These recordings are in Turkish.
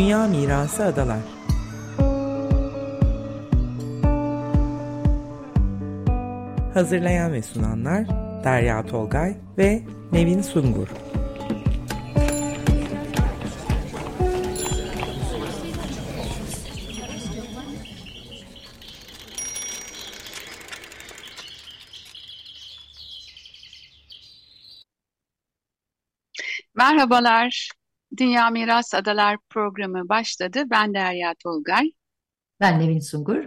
Dünya Mirası Adalar Hazırlayan ve sunanlar Derya Tolgay ve Nevin Sungur Merhabalar. Dünya Miras Adalar programı başladı. Ben Derya Tolgay. Ben Nevin Sungur.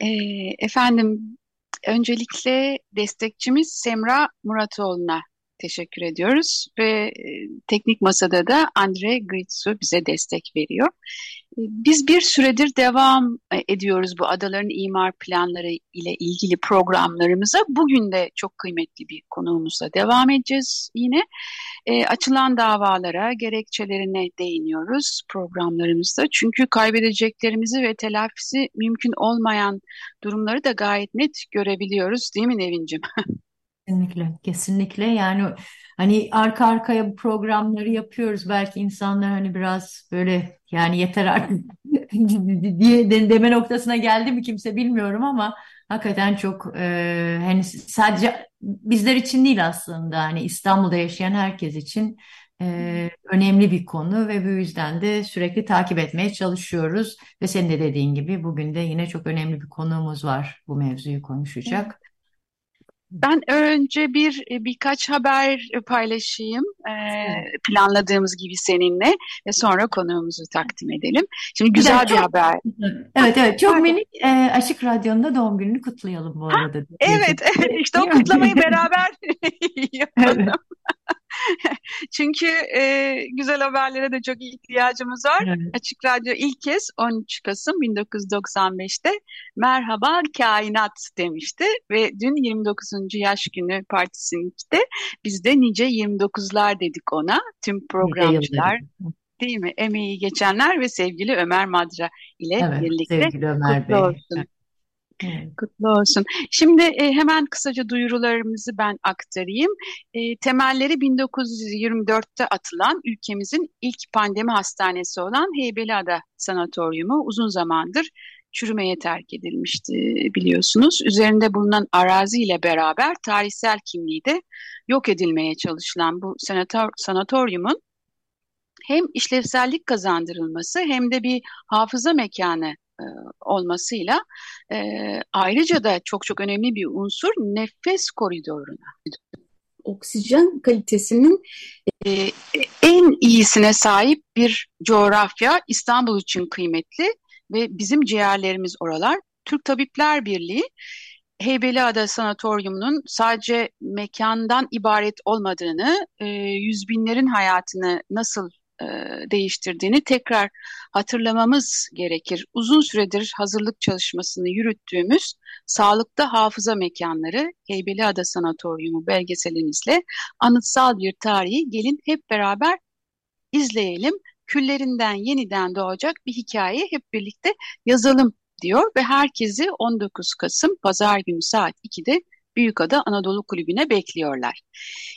E, efendim, öncelikle destekçimiz Semra Muratoğlu'na teşekkür ediyoruz ve e, teknik masada da Andre Gritsu bize destek veriyor. Biz bir süredir devam e, ediyoruz bu adaların imar planları ile ilgili programlarımıza. Bugün de çok kıymetli bir konuğumuzla devam edeceğiz yine. E, açılan davalara, gerekçelerine değiniyoruz programlarımızda. Çünkü kaybedeceklerimizi ve telafisi mümkün olmayan durumları da gayet net görebiliyoruz değil mi Nevin'cim? Kesinlikle, kesinlikle. Yani hani arka arkaya bu programları yapıyoruz. Belki insanlar hani biraz böyle yani yeter artık diye deme noktasına geldi mi kimse bilmiyorum ama hakikaten çok e, hani sadece bizler için değil aslında hani İstanbul'da yaşayan herkes için e, önemli bir konu ve bu yüzden de sürekli takip etmeye çalışıyoruz. Ve senin de dediğin gibi bugün de yine çok önemli bir konuğumuz var bu mevzuyu konuşacak. Ben önce bir e, birkaç haber paylaşayım e, planladığımız gibi seninle ve sonra konuğumuzu takdim edelim. Şimdi güzel bir, bir haber. Evet evet çok minik e, Aşık Radyo'nda doğum gününü kutlayalım bu arada. Ha, evet evet işte o kutlamayı beraber yapalım. Evet. Çünkü e, güzel haberlere de çok ihtiyacımız var. Evet. Açık Radyo ilk kez 13 Kasım 1995'te Merhaba Kainat demişti ve dün 29. yaş günü partisinde biz de nice 29'lar dedik ona. Tüm programcılar değil mi? Emeği geçenler ve sevgili Ömer Madra ile evet, birlikte sevgili Ömer Bey. olsun. Evet. Kutlu olsun. Şimdi e, hemen kısaca duyurularımızı ben aktarayım. E, temelleri 1924'te atılan ülkemizin ilk pandemi hastanesi olan Heybeliada Sanatoryumu uzun zamandır çürümeye terk edilmişti biliyorsunuz. Üzerinde bulunan arazi ile beraber tarihsel kimliği de yok edilmeye çalışılan bu sanator sanatoryumun hem işlevsellik kazandırılması hem de bir hafıza mekanı e, olmasıyla e, ayrıca da çok çok önemli bir unsur nefes koridoruna. Oksijen kalitesinin e, en iyisine sahip bir coğrafya İstanbul için kıymetli ve bizim ciğerlerimiz oralar. Türk Tabipler Birliği Heybeliada Sanatoryumu'nun sadece mekandan ibaret olmadığını, e, yüz binlerin hayatını nasıl e, değiştirdiğini tekrar hatırlamamız gerekir. Uzun süredir hazırlık çalışmasını yürüttüğümüz sağlıkta hafıza mekanları Heybeliada Sanatoryumu belgeselimizle anıtsal bir tarihi gelin hep beraber izleyelim. Küllerinden yeniden doğacak bir hikayeyi hep birlikte yazalım diyor ve herkesi 19 Kasım Pazar günü saat 2'de Büyükada Anadolu Kulübü'ne bekliyorlar.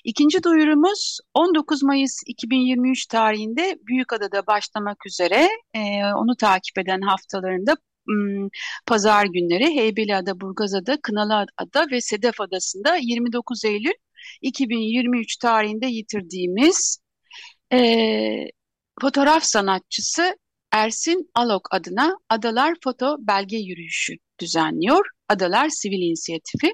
İkinci duyurumuz 19 Mayıs 2023 tarihinde Büyükada'da başlamak üzere e, onu takip eden haftalarında pazar günleri Heybeliada, Burgazada, Kınalıada ve Sedef Adası'nda 29 Eylül 2023 tarihinde yitirdiğimiz e, fotoğraf sanatçısı Ersin Alok adına Adalar Foto Belge Yürüyüşü düzenliyor. Adalar Sivil İnisiyatifi.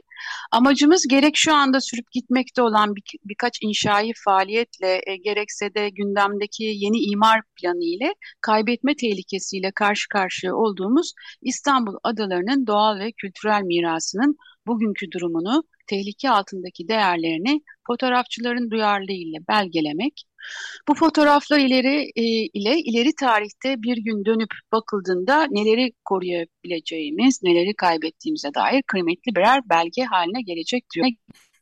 Amacımız gerek şu anda sürüp gitmekte olan bir, birkaç inşai faaliyetle e, gerekse de gündemdeki yeni imar planı ile kaybetme tehlikesiyle karşı karşıya olduğumuz İstanbul adalarının doğal ve kültürel mirasının bugünkü durumunu, tehlike altındaki değerlerini fotoğrafçıların duyarlılığıyla belgelemek, bu fotoğraflar ileri e, ile ileri tarihte bir gün dönüp bakıldığında neleri koruyabileceğimiz, neleri kaybettiğimize dair kıymetli birer belge haline gelecek diyor.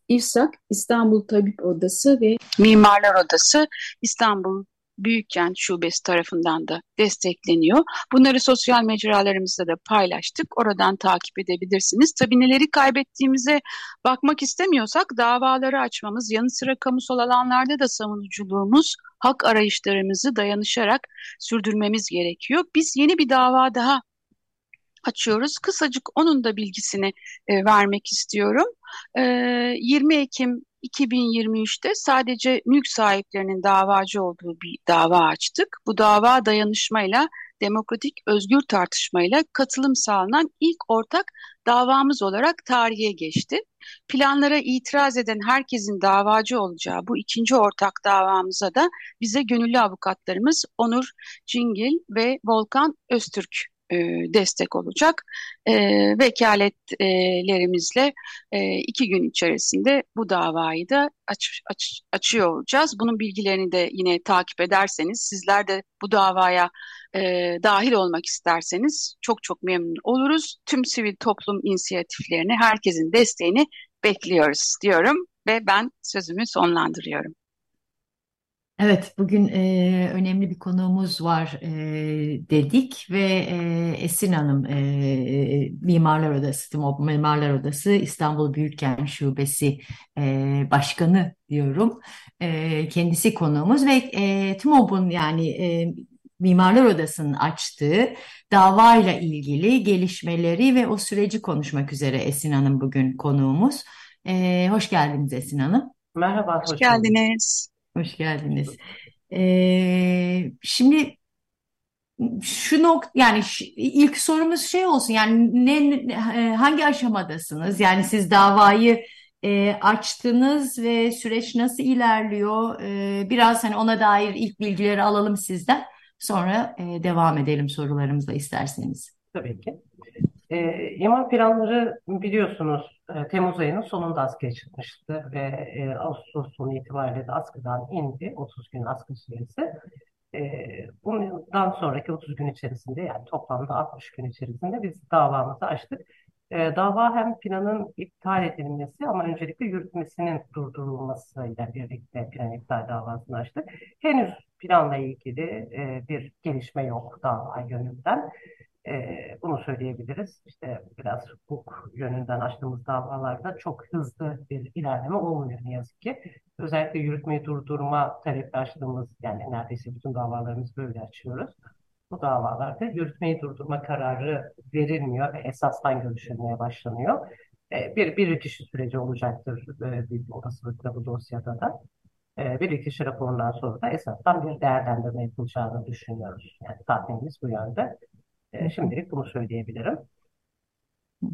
İRSAK, İstanbul Tabip Odası ve Mimarlar Odası İstanbul Büyükkent Şubesi tarafından da destekleniyor. Bunları sosyal mecralarımızda da paylaştık. Oradan takip edebilirsiniz. Tabii neleri kaybettiğimize bakmak istemiyorsak davaları açmamız, yanı sıra kamusal alanlarda da savunuculuğumuz, hak arayışlarımızı dayanışarak sürdürmemiz gerekiyor. Biz yeni bir dava daha açıyoruz. Kısacık onun da bilgisini e, vermek istiyorum. E, 20 Ekim 2023'te sadece mülk sahiplerinin davacı olduğu bir dava açtık. Bu dava dayanışmayla, demokratik özgür tartışmayla katılım sağlanan ilk ortak davamız olarak tarihe geçti. Planlara itiraz eden herkesin davacı olacağı bu ikinci ortak davamıza da bize gönüllü avukatlarımız Onur Cingil ve Volkan Öztürk e, destek olacak. E, vekaletlerimizle e, iki gün içerisinde bu davayı da aç, aç, açıyor olacağız. Bunun bilgilerini de yine takip ederseniz, sizler de bu davaya e, dahil olmak isterseniz çok çok memnun oluruz. Tüm sivil toplum inisiyatiflerini, herkesin desteğini bekliyoruz diyorum ve ben sözümü sonlandırıyorum. Evet, bugün e, önemli bir konuğumuz var e, dedik ve e, Esin Hanım e, Mimarlar Odası, TİMOB Mimarlar Odası İstanbul Büyükkent Şubesi e, Başkanı diyorum. E, kendisi konuğumuz ve e, TİMOB'un yani e, Mimarlar Odası'nın açtığı davayla ilgili gelişmeleri ve o süreci konuşmak üzere Esin Hanım bugün konuğumuz. E, hoş geldiniz Esin Hanım. Merhaba, hoş, hoş geldiniz. Hoş geldiniz. Ee, şimdi şu nok yani ilk sorumuz şey olsun yani ne hangi aşamadasınız? Yani siz davayı e, açtınız ve süreç nasıl ilerliyor? E, biraz hani ona dair ilk bilgileri alalım sizden. Sonra e, devam edelim sorularımızla isterseniz. Tabii ki. E, imar planları biliyorsunuz e, Temmuz ayının sonunda askıya çıkmıştı ve e, Ağustos sonu itibariyle de askıdan indi 30 gün askı süresi. E, bundan sonraki 30 gün içerisinde yani toplamda 60 gün içerisinde biz davamızı açtık. E, dava hem planın iptal edilmesi ama öncelikle yürütmesinin durdurulmasıyla birlikte plan iptal davasını açtık. Henüz planla ilgili e, bir gelişme yok dava yönünden. E, bunu söyleyebiliriz. İşte biraz hukuk yönünden açtığımız davalarda çok hızlı bir ilerleme olmuyor ne yazık ki. Özellikle yürütmeyi durdurma taleple açtığımız yani neredeyse bütün davalarımızı böyle açıyoruz. Bu davalarda yürütmeyi durdurma kararı verilmiyor ve esastan görüşülmeye başlanıyor. E, bir, bir kişi süreci olacaktır e, büyük olasılıkla bu dosyada da. E, bir kişi raporundan sonra da esastan bir değerlendirme yapılacağını düşünüyoruz. Yani tahminimiz bu yönde. E, şimdilik bunu söyleyebilirim.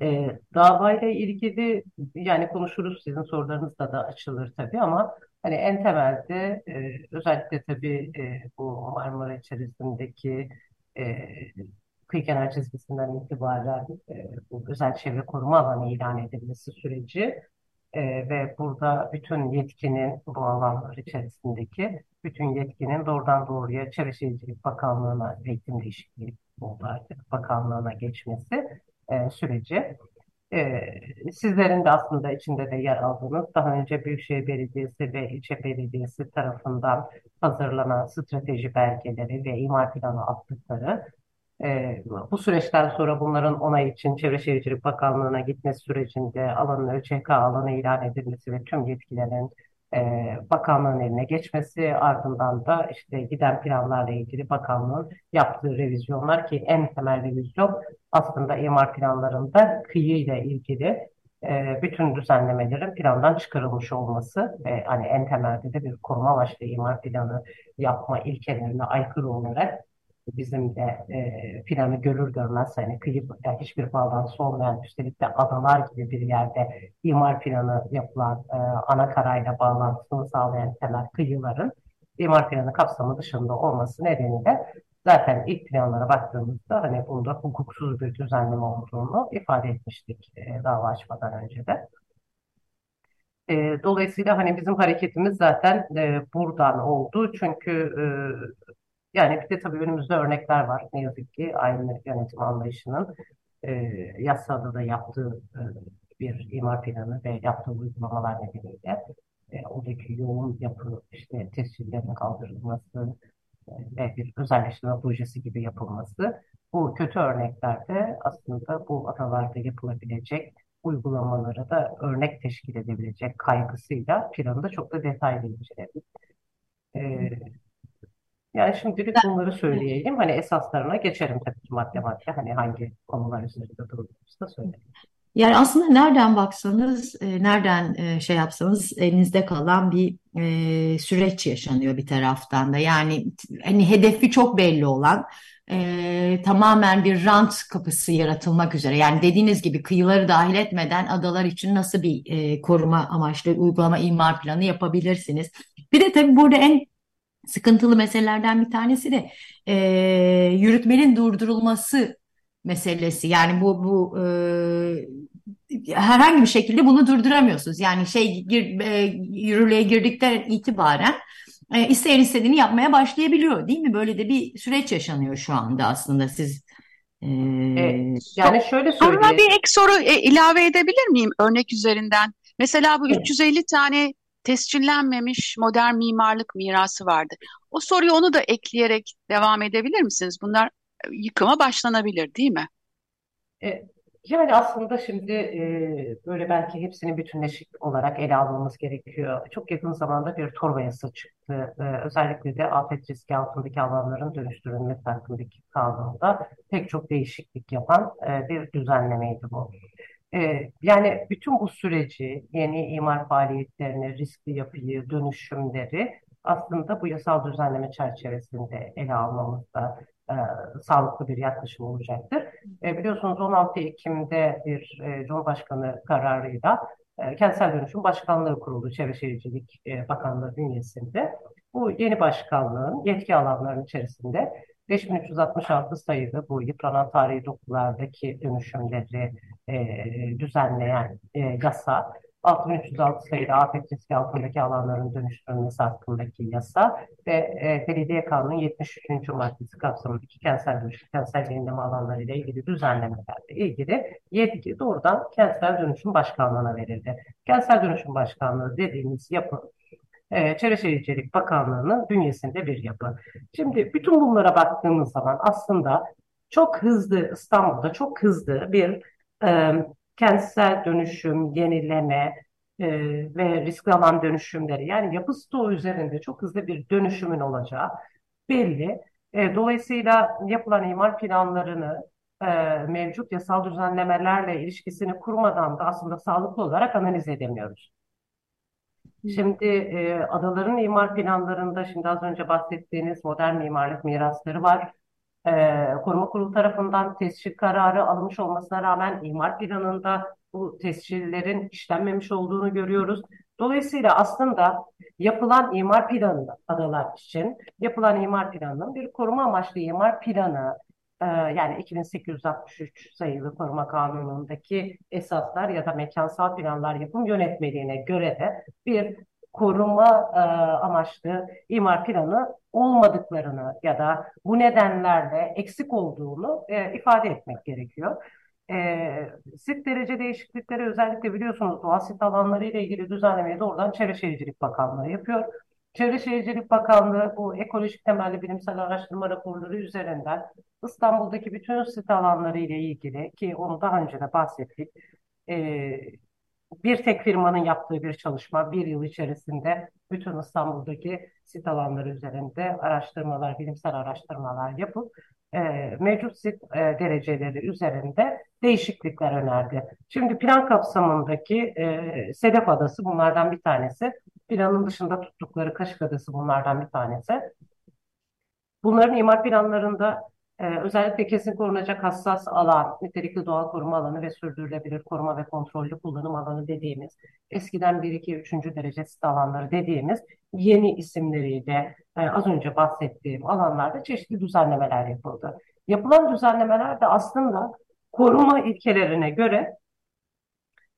E, davayla ilgili yani konuşuruz sizin sorularınızda da açılır tabii ama hani en temelde e, özellikle tabii e, bu Marmara içerisindeki e, kıyı kenar çizgisinden itibaren e, bu özel çevre koruma alanı ilan edilmesi süreci e, ve burada bütün yetkinin bu alanlar içerisindeki bütün yetkinin doğrudan doğruya Çevre Şehircilik Bakanlığı'na iklim değişikliği oldu artık bakanlığına geçmesi e, süreci. E, sizlerin de aslında içinde de yer aldığınız daha önce Büyükşehir Belediyesi ve ilçe belediyesi tarafından hazırlanan strateji belgeleri ve imar planı attıkları bu süreçten sonra bunların onay için Çevre Şehircilik Bakanlığı'na gitmesi sürecinde alanın ÖÇK alanı ilan edilmesi ve tüm yetkilerin e, bakanlığın eline geçmesi ardından da işte giden planlarla ilgili bakanlığın yaptığı revizyonlar ki en temel revizyon aslında imar planlarında kıyı ile ilgili e, bütün düzenlemelerin plandan çıkarılmış olması ve hani en temelde de bir koruma amaçlı imar planı yapma ilkelerine aykırı olarak bizim de e, planı görür görmez hani kıyı yani hiçbir bağlantısı olmayan üstelik de adalar gibi bir yerde imar planı yapılan e, ana karayla bağlantısını sağlayan temel kıyıların imar planı kapsamı dışında olması nedeniyle zaten ilk planlara baktığımızda hani bunda hukuksuz bir düzenleme olduğunu ifade etmiştik e, dava açmadan önce de. E, dolayısıyla hani bizim hareketimiz zaten e, buradan oldu. Çünkü e, yani bir de tabii önümüzde örnekler var. Ne yazık ki aynı yönetim anlayışının e, yasada da yaptığı e, bir imar planı ve yaptığı uygulamalar nedeniyle e, oradaki yoğun yapı, işte tescillerin kaldırılması, ve bir özelleştirme projesi gibi yapılması bu kötü örneklerde aslında bu adalarda yapılabilecek uygulamaları da örnek teşkil edebilecek kaygısıyla planı da çok da detaylı inceledik. Ee, yani şimdilik bunları söyleyeyim. Hani esaslarına geçerim tabii ki madde madde. Hani hangi konular üzerinde durduğumuzu da söyleyelim. Yani aslında nereden baksanız, e, nereden e, şey yapsanız elinizde kalan bir e, süreç yaşanıyor bir taraftan da. Yani hani hedefi çok belli olan, e, tamamen bir rant kapısı yaratılmak üzere. Yani dediğiniz gibi kıyıları dahil etmeden adalar için nasıl bir e, koruma amaçlı uygulama imar planı yapabilirsiniz? Bir de tabii burada en sıkıntılı meselelerden bir tanesi de e, yürütmenin durdurulması meselesi. Yani bu bu e, herhangi bir şekilde bunu durduramıyorsunuz. Yani şey gir, e, yürürlüğe girdikten itibaren e, isteyen istediğini yapmaya başlayabiliyor, değil mi? Böyle de bir süreç yaşanıyor şu anda aslında siz. E, e, yani şöyle söyleyeyim. Sonra bir ek soru e, ilave edebilir miyim örnek üzerinden? Mesela bu 350 tane tescillenmemiş modern mimarlık mirası vardı. O soruyu onu da ekleyerek devam edebilir misiniz? Bunlar yıkıma başlanabilir değil mi? E, yani aslında şimdi e, böyle belki hepsini bütünleşik olarak ele almamız gerekiyor. Çok yakın zamanda bir torba yasa çıktı. E, özellikle de afet riski altındaki alanların dönüştürülmesi hakkındaki kanunda pek çok değişiklik yapan e, bir düzenlemeydi bu. E, yani bütün bu süreci, yeni imar faaliyetlerini, riskli yapıyı, dönüşümleri aslında bu yasal düzenleme çerçevesinde ele almamızda e, sağlıklı bir yaklaşım olacaktır. E, biliyorsunuz 16 Ekim'de bir e, Cumhurbaşkanı kararıyla Kentsel Dönüşüm Başkanlığı kuruldu Çevre Şehircilik e, Bakanlığı bünyesinde. Bu yeni başkanlığın yetki alanlarının içerisinde 5366 sayılı bu yıpranan tarihi dokulardaki dönüşümleri e, düzenleyen e, yasa 6306 sayıda afet riski altındaki alanların dönüştürülmesi hakkındaki yasa ve e, Belediye Kanunu 73. maddesi kapsamındaki kentsel dönüşüm, kentsel yenileme alanları ile ilgili düzenlemelerle ilgili yetki doğrudan Kentsel Dönüşüm Başkanlığı'na verildi. Kentsel Dönüşüm Başkanlığı dediğimiz yapı e, Çevre Şehircilik Bakanlığı'nın bünyesinde bir yapı. Şimdi bütün bunlara baktığımız zaman aslında çok hızlı İstanbul'da çok hızlı bir e, kentsel dönüşüm, yenileme e, ve riskli alan dönüşümleri yani yapı stoğu üzerinde çok hızlı bir dönüşümün olacağı belli. E, dolayısıyla yapılan imar planlarını e, mevcut yasal düzenlemelerle ilişkisini kurmadan da aslında sağlıklı olarak analiz edemiyoruz. Şimdi e, adaların imar planlarında şimdi az önce bahsettiğiniz modern mimarlık mirasları var e, koruma kurulu tarafından tescil kararı alınmış olmasına rağmen imar planında bu tescillerin işlenmemiş olduğunu görüyoruz. Dolayısıyla aslında yapılan imar planı adalar için yapılan imar planının bir koruma amaçlı imar planı e, yani 2863 sayılı koruma kanunundaki esaslar ya da mekansal planlar yapım yönetmeliğine göre de bir koruma e, amaçlı imar planı olmadıklarını ya da bu nedenlerle eksik olduğunu e, ifade etmek gerekiyor. E, sit derece değişiklikleri özellikle biliyorsunuz doğal sit alanları ile ilgili düzenlemeyi doğrudan Çevre Şehircilik Bakanlığı yapıyor. Çevre Şehircilik Bakanlığı bu ekolojik temelli bilimsel araştırma raporları üzerinden İstanbul'daki bütün sit alanları ile ilgili ki onu daha önce de bahsettik. E, bir tek firmanın yaptığı bir çalışma bir yıl içerisinde bütün İstanbul'daki sit alanları üzerinde araştırmalar, bilimsel araştırmalar yapıp e, mevcut sit e, dereceleri üzerinde değişiklikler önerdi. Şimdi plan kapsamındaki e, Sedef Adası bunlardan bir tanesi. Planın dışında tuttukları Kaşık Adası bunlardan bir tanesi. Bunların imar planlarında özellikle kesin korunacak hassas alan, nitelikli doğal koruma alanı ve sürdürülebilir koruma ve kontrollü kullanım alanı dediğimiz, eskiden 1, 2, 3. derece sit alanları dediğimiz yeni isimleriyle e, az önce bahsettiğim alanlarda çeşitli düzenlemeler yapıldı. Yapılan düzenlemeler de aslında koruma ilkelerine göre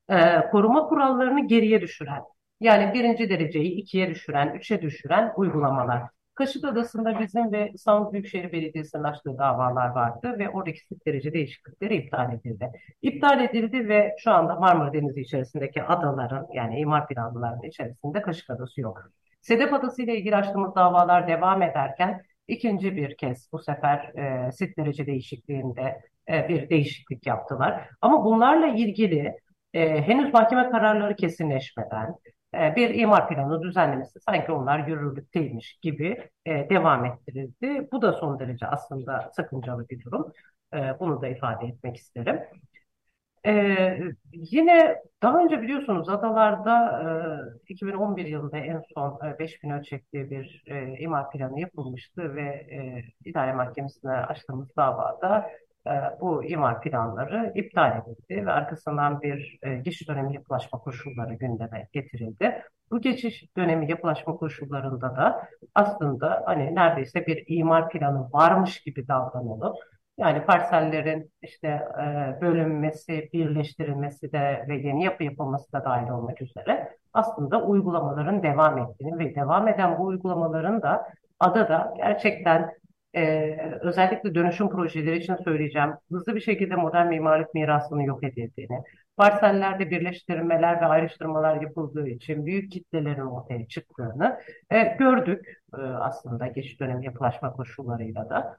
e, koruma kurallarını geriye düşüren, yani birinci dereceyi ikiye düşüren, üçe düşüren uygulamalar. Kaşık Adası'nda bizim ve İstanbul Büyükşehir Belediyesi'nin açtığı davalar vardı ve oradaki sit derece değişiklikleri iptal edildi. İptal edildi ve şu anda Marmara Denizi içerisindeki adaların yani imar planlarının içerisinde Kaşık Adası yok. Sedef Adası ile ilgili açtığımız davalar devam ederken ikinci bir kez bu sefer e, sit derece değişikliğinde e, bir değişiklik yaptılar. Ama bunlarla ilgili e, henüz mahkeme kararları kesinleşmeden bir imar planı düzenlemesi sanki onlar yürürlükteymiş gibi e, devam ettirildi. Bu da son derece aslında sakıncalı bir durum. E, bunu da ifade etmek isterim. Yine daha önce biliyorsunuz adalarda e, 2011 yılında en son e, 5000 ölçekli bir e, imar planı yapılmıştı ve e, idare mahkemesine açtığımız davada e, bu imar planları iptal edildi ve arkasından bir e, geçiş dönemi yapılaşma koşulları gündeme getirildi. Bu geçiş dönemi yapılaşma koşullarında da aslında hani neredeyse bir imar planı varmış gibi davranılıp yani parsellerin işte e, bölünmesi, birleştirilmesi de ve yeni yapı yapılması da dahil olmak üzere aslında uygulamaların devam ettiğini ve devam eden bu uygulamaların da adada gerçekten e, özellikle dönüşüm projeleri için söyleyeceğim hızlı bir şekilde modern mimarlık mirasının yok edildiğini, parsellerde birleştirmeler ve ayrıştırmalar yapıldığı için büyük kitlelerin ortaya çıktığını e, gördük e, aslında geçiş dönemi yapılaşma koşullarıyla da.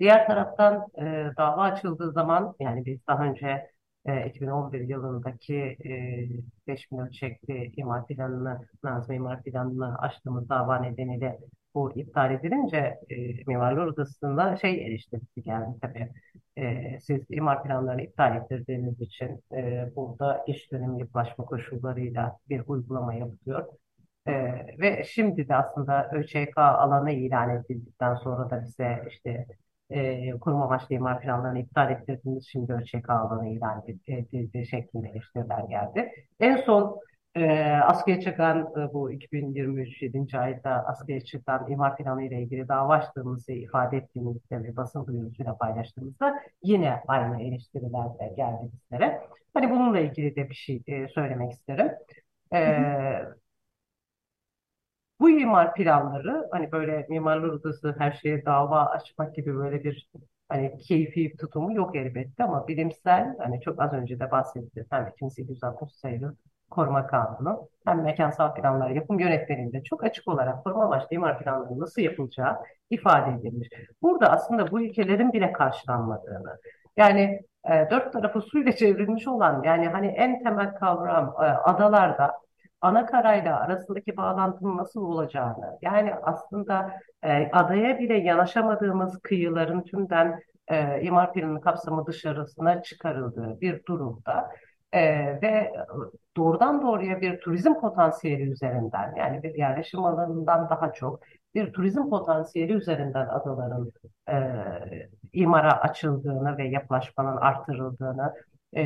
Diğer taraftan e, dava açıldığı zaman yani biz daha önce e, 2011 yılındaki e, 5000 ölçekli imar planını, Nazım imar planını açtığımız dava nedeniyle bu iptal edilince e, Mimarlar Odası'nda şey eleştirisi geldi tabii. E, siz imar planlarını iptal ettirdiğiniz için e, burada iş dönemi yapılaşma koşullarıyla bir uygulama yapılıyor. E, ve şimdi de aslında ÖÇK alanı ilan edildikten sonra da bize işte e, kurum amaçlı imar planlarını iptal ettirdiğimiz şimdi ölçek alanı ilan edildiği şeklinde eleştiriler geldi. En son e, askıya çıkan e, bu 2023 7. ayda askıya çıkan imar planı ile ilgili dava açtığımızı ifade ettiğimizde ve basın duyurusuyla paylaştığımızda yine aynı eleştiriler geldi bizlere. Hani bununla ilgili de bir şey e, söylemek isterim. E, bu imar planları hani böyle mimarlar odası her şeye dava açmak gibi böyle bir hani keyfi tutumu yok elbette ama bilimsel hani çok az önce de bahsettim hem 2860 sayılı koruma kanunu hem mekansal planlar yapım yönetmeliğinde çok açık olarak koruma amaçlı imar planlarının nasıl yapılacağı ifade edilmiş. Burada aslında bu ilkelerin bile karşılanmadığını yani e, dört tarafı suyla çevrilmiş olan yani hani en temel kavram e, adalarda ana karayla arasındaki bağlantının nasıl olacağını, yani aslında e, adaya bile yanaşamadığımız kıyıların tümden e, imar planının kapsamı dışarısına çıkarıldığı bir durumda e, ve doğrudan doğruya bir turizm potansiyeli üzerinden yani bir yerleşim alanından daha çok bir turizm potansiyeli üzerinden adaların e, imara açıldığını ve yapılaşmanın artırıldığını e,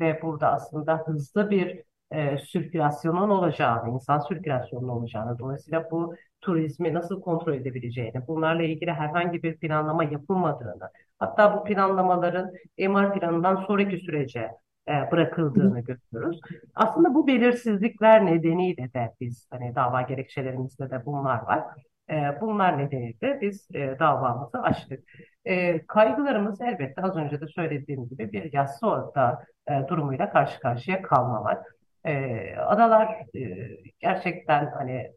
ve burada aslında hızlı bir e, sirkülasyonun olacağını, insan sirkülasyonunun olacağını, dolayısıyla bu turizmi nasıl kontrol edebileceğini, bunlarla ilgili herhangi bir planlama yapılmadığını, hatta bu planlamaların imar planından sonraki sürece e, bırakıldığını görüyoruz. Aslında bu belirsizlikler nedeniyle de biz hani dava gerekçelerimizde de bunlar var. E, bunlar nedeniyle biz e, davamızı açtık. E, kaygılarımız elbette az önce de söylediğim gibi bir yassı orta e, durumuyla karşı karşıya kalmamak. E, adalar e, gerçekten hani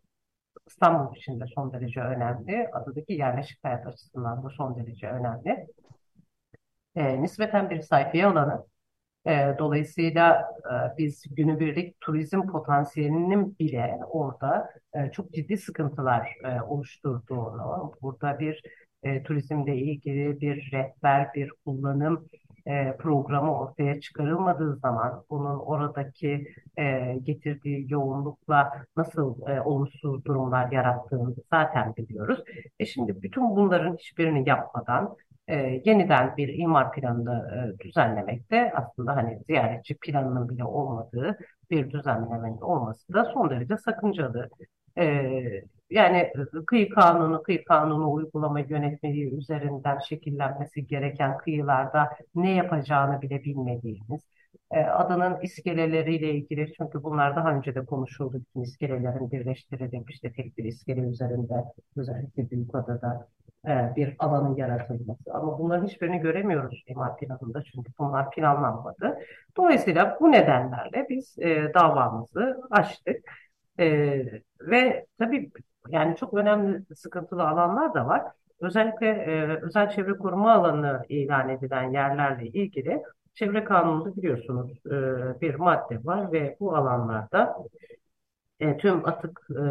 İstanbul için de son derece önemli. Adadaki yerleşik hayat açısından bu son derece önemli. E, nispeten bir sayfiye alanı. E, dolayısıyla e, biz günübirlik turizm potansiyelinin bile orada e, çok ciddi sıkıntılar e, oluşturduğunu, burada bir e, turizmle ilgili bir rehber, bir kullanım e, programı ortaya çıkarılmadığı zaman bunun oradaki e, getirdiği yoğunlukla nasıl e, olumsuz durumlar yarattığını zaten biliyoruz. E şimdi bütün bunların hiçbirini yapmadan e, yeniden bir imar planını e, düzenlemekte aslında hani ziyaretçi planının bile olmadığı bir düzenlemenin olması da son derece sakıncalı. E, yani e, kıyı kanunu, kıyı kanunu uygulama yönetmeliği üzerinden şekillenmesi gereken kıyılarda ne yapacağını bile bilmediğimiz, e, adanın iskeleleriyle ilgili çünkü bunlar daha önce de konuşuldu. Bütün iskelelerin birleştirilip işte tek bir iskele üzerinde özellikle Büyükada'da e, bir alanın yaratılması. Ama bunların hiçbirini göremiyoruz imar planında çünkü bunlar planlanmadı. Dolayısıyla bu nedenlerle biz e, davamızı açtık. E, ve tabii Yani çok önemli sıkıntılı alanlar da var. Özellikle e, özel çevre koruma alanı ilan edilen yerlerle ilgili çevre kanununda biliyorsunuz e, bir madde var ve bu alanlarda e, tüm atık e,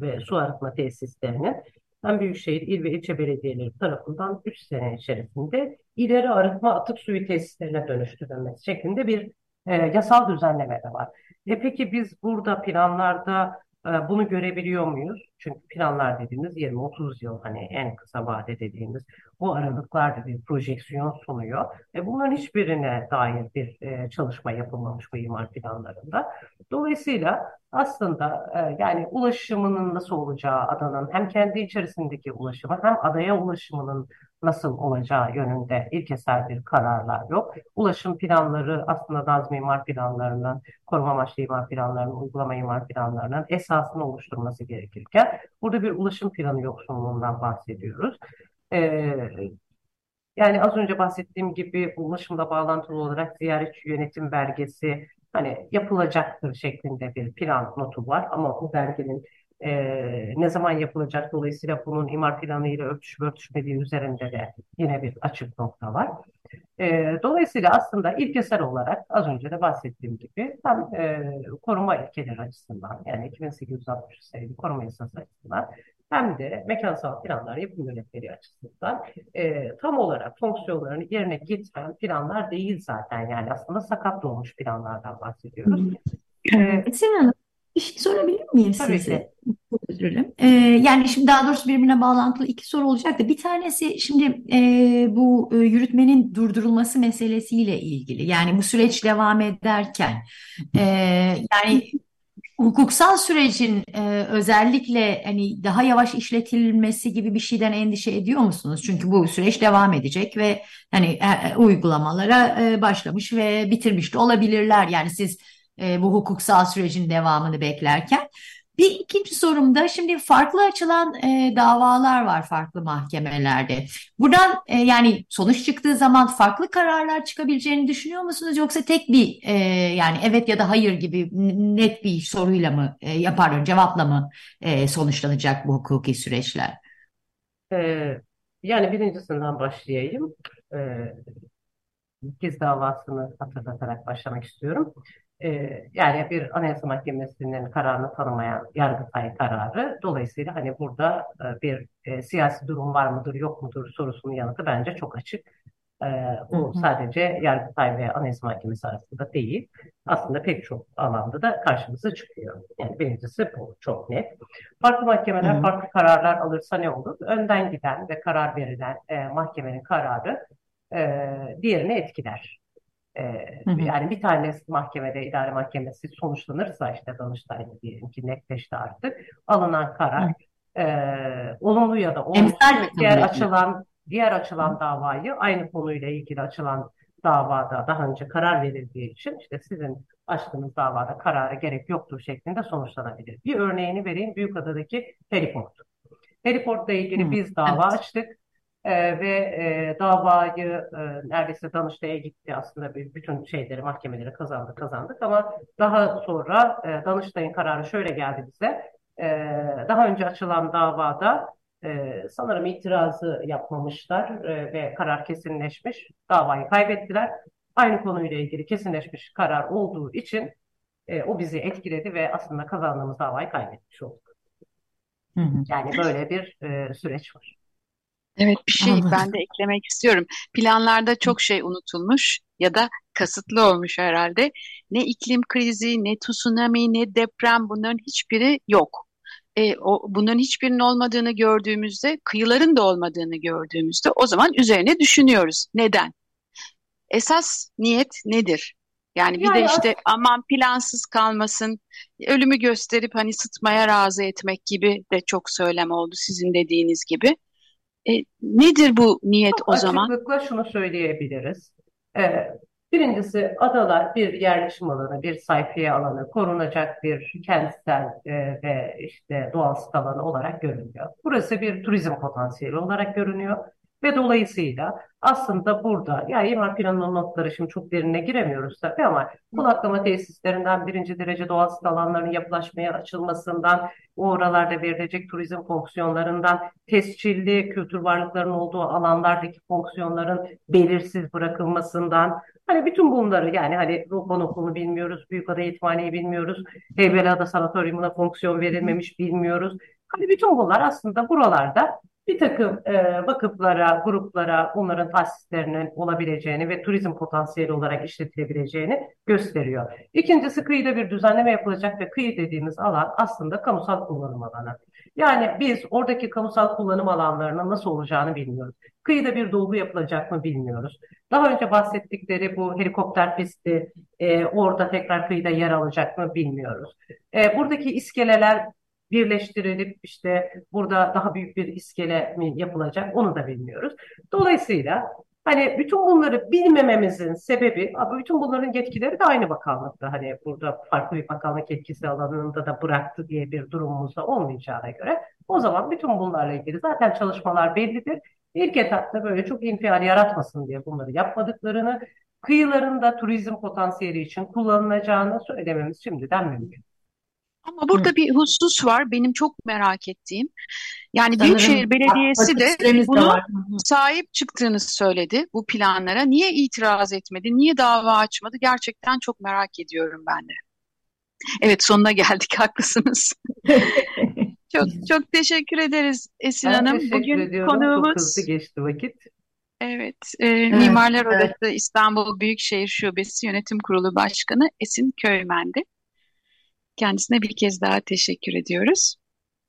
ve su arıtma tesislerinin hem büyükşehir, il ve ilçe belediyeleri tarafından 3 sene içerisinde ileri arıtma atık suyu tesislerine dönüştürülmesi şeklinde bir e, yasal düzenleme de var. E peki biz burada planlarda bunu görebiliyor muyuz? Çünkü planlar dediğimiz 20-30 yıl hani en kısa vade dediğimiz bu aralıklarda bir projeksiyon sunuyor. E bunların hiçbirine dair bir e, çalışma yapılmamış bu imar planlarında. Dolayısıyla aslında e, yani ulaşımının nasıl olacağı adanın hem kendi içerisindeki ulaşımı hem adaya ulaşımının nasıl olacağı yönünde ilkesel bir kararlar yok. Ulaşım planları aslında Nazmi imar planlarının, koruma amaçlı imar planlarının, uygulama imar planlarının esasını oluşturması gerekirken burada bir ulaşım planı yoksunluğundan bahsediyoruz. Ee, yani az önce bahsettiğim gibi ulaşımla bağlantılı olarak ziyaretçi yönetim belgesi hani yapılacaktır şeklinde bir plan notu var ama bu belgenin e, ne zaman yapılacak dolayısıyla bunun imar planı ile örtüşüp örtüşmediği üzerinde de yine bir açık nokta var. E, dolayısıyla aslında ilkesel olarak az önce de bahsettiğim gibi hem e, koruma ilkeleri açısından yani 2860 sayılı koruma yasası açısından hem de mekansal planlar yapım yönetmeliği açısından e, tam olarak fonksiyonlarını yerine getiren planlar değil zaten yani aslında sakat doğmuş planlardan bahsediyoruz. Ee, Sinan bir şey sorabilir miyim Tabii size? ki. Çok özür dilerim. Ee, yani şimdi daha doğrusu birbirine bağlantılı iki soru olacak da bir tanesi şimdi e, bu e, yürütmenin durdurulması meselesiyle ilgili. Yani bu süreç devam ederken e, yani hukuksal sürecin e, özellikle hani daha yavaş işletilmesi gibi bir şeyden endişe ediyor musunuz? Çünkü bu süreç devam edecek ve hani e, e, uygulamalara e, başlamış ve bitirmiş de olabilirler. Yani siz e, bu hukuksal sürecin devamını beklerken. Bir ikinci sorumda şimdi farklı açılan e, davalar var farklı mahkemelerde. Buradan e, yani sonuç çıktığı zaman farklı kararlar çıkabileceğini düşünüyor musunuz? Yoksa tek bir e, yani evet ya da hayır gibi net bir soruyla mı e, yapar cevapla mı e, sonuçlanacak bu hukuki süreçler? Ee, yani birincisinden başlayayım. Ee, İkiz davasını hatırlatarak başlamak istiyorum. Ee, yani bir Anayasa Mahkemesi'nin kararını tanımayan Yargıtay kararı. Dolayısıyla hani burada e, bir e, siyasi durum var mıdır yok mudur sorusunun yanıtı bence çok açık. E, o sadece Yargıtay ve Anayasa Mahkemesi arasında değil. Aslında pek çok alanda da karşımıza çıkıyor. Yani birincisi bu çok net. Farklı mahkemeler hı hı. farklı kararlar alırsa ne olur? Önden giden ve karar verilen e, mahkemenin kararı e, diğerini etkiler. E, hı hı. Yani bir tanesi mahkemede, idare mahkemesi sonuçlanırsa işte Danıştay'da diyelim ki netleşti artık. Alınan karar e, olumlu ya da olumsuz diğer açılan diğer açılan davayı aynı konuyla ilgili açılan davada daha önce karar verildiği için işte sizin açtığınız davada karara gerek yoktur şeklinde sonuçlanabilir. Bir örneğini vereyim. Büyükada'daki heliport. Heliportla ilgili hmm, biz dava evet. açtık. E, ve e, davayı e, neredeyse Danıştay'a gitti aslında bütün şeyleri mahkemeleri kazandık kazandık ama daha sonra e, Danıştay'ın kararı şöyle geldi bize e, daha önce açılan davada e, sanırım itirazı yapmamışlar e, ve karar kesinleşmiş davayı kaybettiler aynı konuyla ilgili kesinleşmiş karar olduğu için e, o bizi etkiledi ve aslında kazandığımız davayı kaybetmiş olduk. Hı hı. Yani böyle bir e, süreç var. Evet bir şey Anladım. ben de eklemek istiyorum. Planlarda çok şey unutulmuş ya da kasıtlı olmuş herhalde. Ne iklim krizi, ne tsunami, ne deprem bunların hiçbiri yok. E, o, bunların hiçbirinin olmadığını gördüğümüzde, kıyıların da olmadığını gördüğümüzde o zaman üzerine düşünüyoruz. Neden? Esas niyet nedir? Yani bir yani de işte aman plansız kalmasın, ölümü gösterip hani sıtmaya razı etmek gibi de çok söylem oldu sizin dediğiniz gibi. E, nedir bu niyet Çok o zaman? Açıklıkla şunu söyleyebiliriz. E, birincisi adalar bir yerleşim alanı, bir sayfiye alanı, korunacak bir kentsel e, ve işte doğal sit alanı olarak görünüyor. Burası bir turizm potansiyeli olarak görünüyor. Ve dolayısıyla aslında burada yani imar planının notları şimdi çok derine giremiyoruz tabii ama konaklama tesislerinden birinci derece doğal sit alanlarının yapılaşmaya açılmasından, oralarda verilecek turizm fonksiyonlarından, tescilli kültür varlıklarının olduğu alanlardaki fonksiyonların belirsiz bırakılmasından, hani bütün bunları yani hani Ruhban Okulu'nu bilmiyoruz, Büyükada Eğitimhane'yi bilmiyoruz, Heybeliada Sanatoryumuna fonksiyon verilmemiş bilmiyoruz. Hani bütün bunlar aslında buralarda bir takım e, vakıflara, gruplara onların tahsislerinin olabileceğini ve turizm potansiyeli olarak işletilebileceğini gösteriyor. İkincisi kıyıda bir düzenleme yapılacak ve kıyı dediğimiz alan aslında kamusal kullanım alanı. Yani biz oradaki kamusal kullanım alanlarının nasıl olacağını bilmiyoruz. Kıyıda bir dolgu yapılacak mı bilmiyoruz. Daha önce bahsettikleri bu helikopter pisti e, orada tekrar kıyıda yer alacak mı bilmiyoruz. E, buradaki iskeleler birleştirilip işte burada daha büyük bir iskele mi yapılacak onu da bilmiyoruz. Dolayısıyla hani bütün bunları bilmememizin sebebi bütün bunların yetkileri de aynı bakanlıkta. Hani burada farklı bir bakanlık yetkisi alanında da bıraktı diye bir durumumuz da olmayacağına göre o zaman bütün bunlarla ilgili zaten çalışmalar bellidir. İlk etapta böyle çok infial yaratmasın diye bunları yapmadıklarını, kıyılarında turizm potansiyeli için kullanılacağını söylememiz şimdiden mümkün. Ama burada Hı. bir husus var benim çok merak ettiğim. Yani Sanırım Büyükşehir Belediyesi de bunu de sahip çıktığını söyledi bu planlara. Niye itiraz etmedi? Niye dava açmadı? Gerçekten çok merak ediyorum ben de. Evet sonuna geldik haklısınız. çok çok teşekkür ederiz Esin ben Hanım. Bugün ediyorum. konuğumuz çok hızlı geçti vakit. Evet, e, evet Mimarlar evet. Odası İstanbul Büyükşehir Şubesi Yönetim Kurulu Başkanı Esin Köymen'di. Kendisine bir kez daha teşekkür ediyoruz.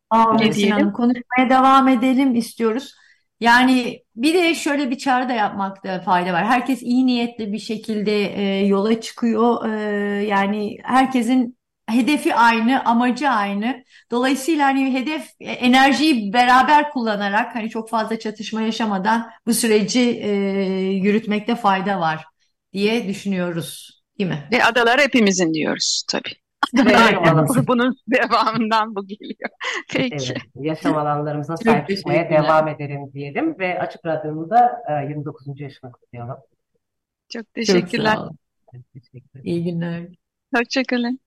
Aa, ne Hanım, konuşmaya devam edelim istiyoruz. Yani bir de şöyle bir çağrı da yapmakta fayda var. Herkes iyi niyetli bir şekilde e, yola çıkıyor. E, yani herkesin hedefi aynı, amacı aynı. Dolayısıyla hani hedef e, enerjiyi beraber kullanarak hani çok fazla çatışma yaşamadan bu süreci e, yürütmekte fayda var diye düşünüyoruz, değil mi? Ve adalar hepimizin diyoruz tabii. Aynen. Bunun devamından bu geliyor. Peki. Evet, yaşam alanlarımıza sahip çıkmaya devam edelim diyelim ve Açık Radyo'nun da 29. E, yaşını kutlayalım. Çok teşekkürler. Çok sağ olun. İyi günler. Hoşçakalın.